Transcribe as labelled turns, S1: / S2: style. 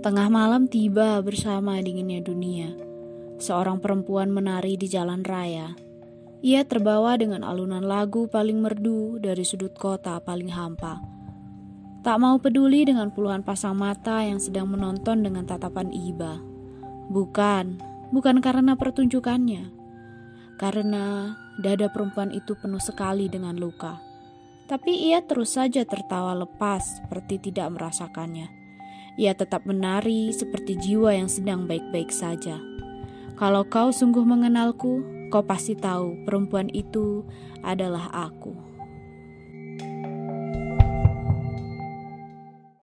S1: Tengah malam tiba bersama dinginnya dunia. Seorang perempuan menari di jalan raya. Ia terbawa dengan alunan lagu paling merdu dari sudut kota paling hampa. Tak mau peduli dengan puluhan pasang mata yang sedang menonton dengan tatapan iba. Bukan, bukan karena pertunjukannya. Karena dada perempuan itu penuh sekali dengan luka. Tapi ia terus saja tertawa lepas seperti tidak merasakannya. Ia tetap menari seperti jiwa yang sedang baik-baik saja. Kalau kau sungguh mengenalku, kau pasti tahu perempuan itu adalah aku.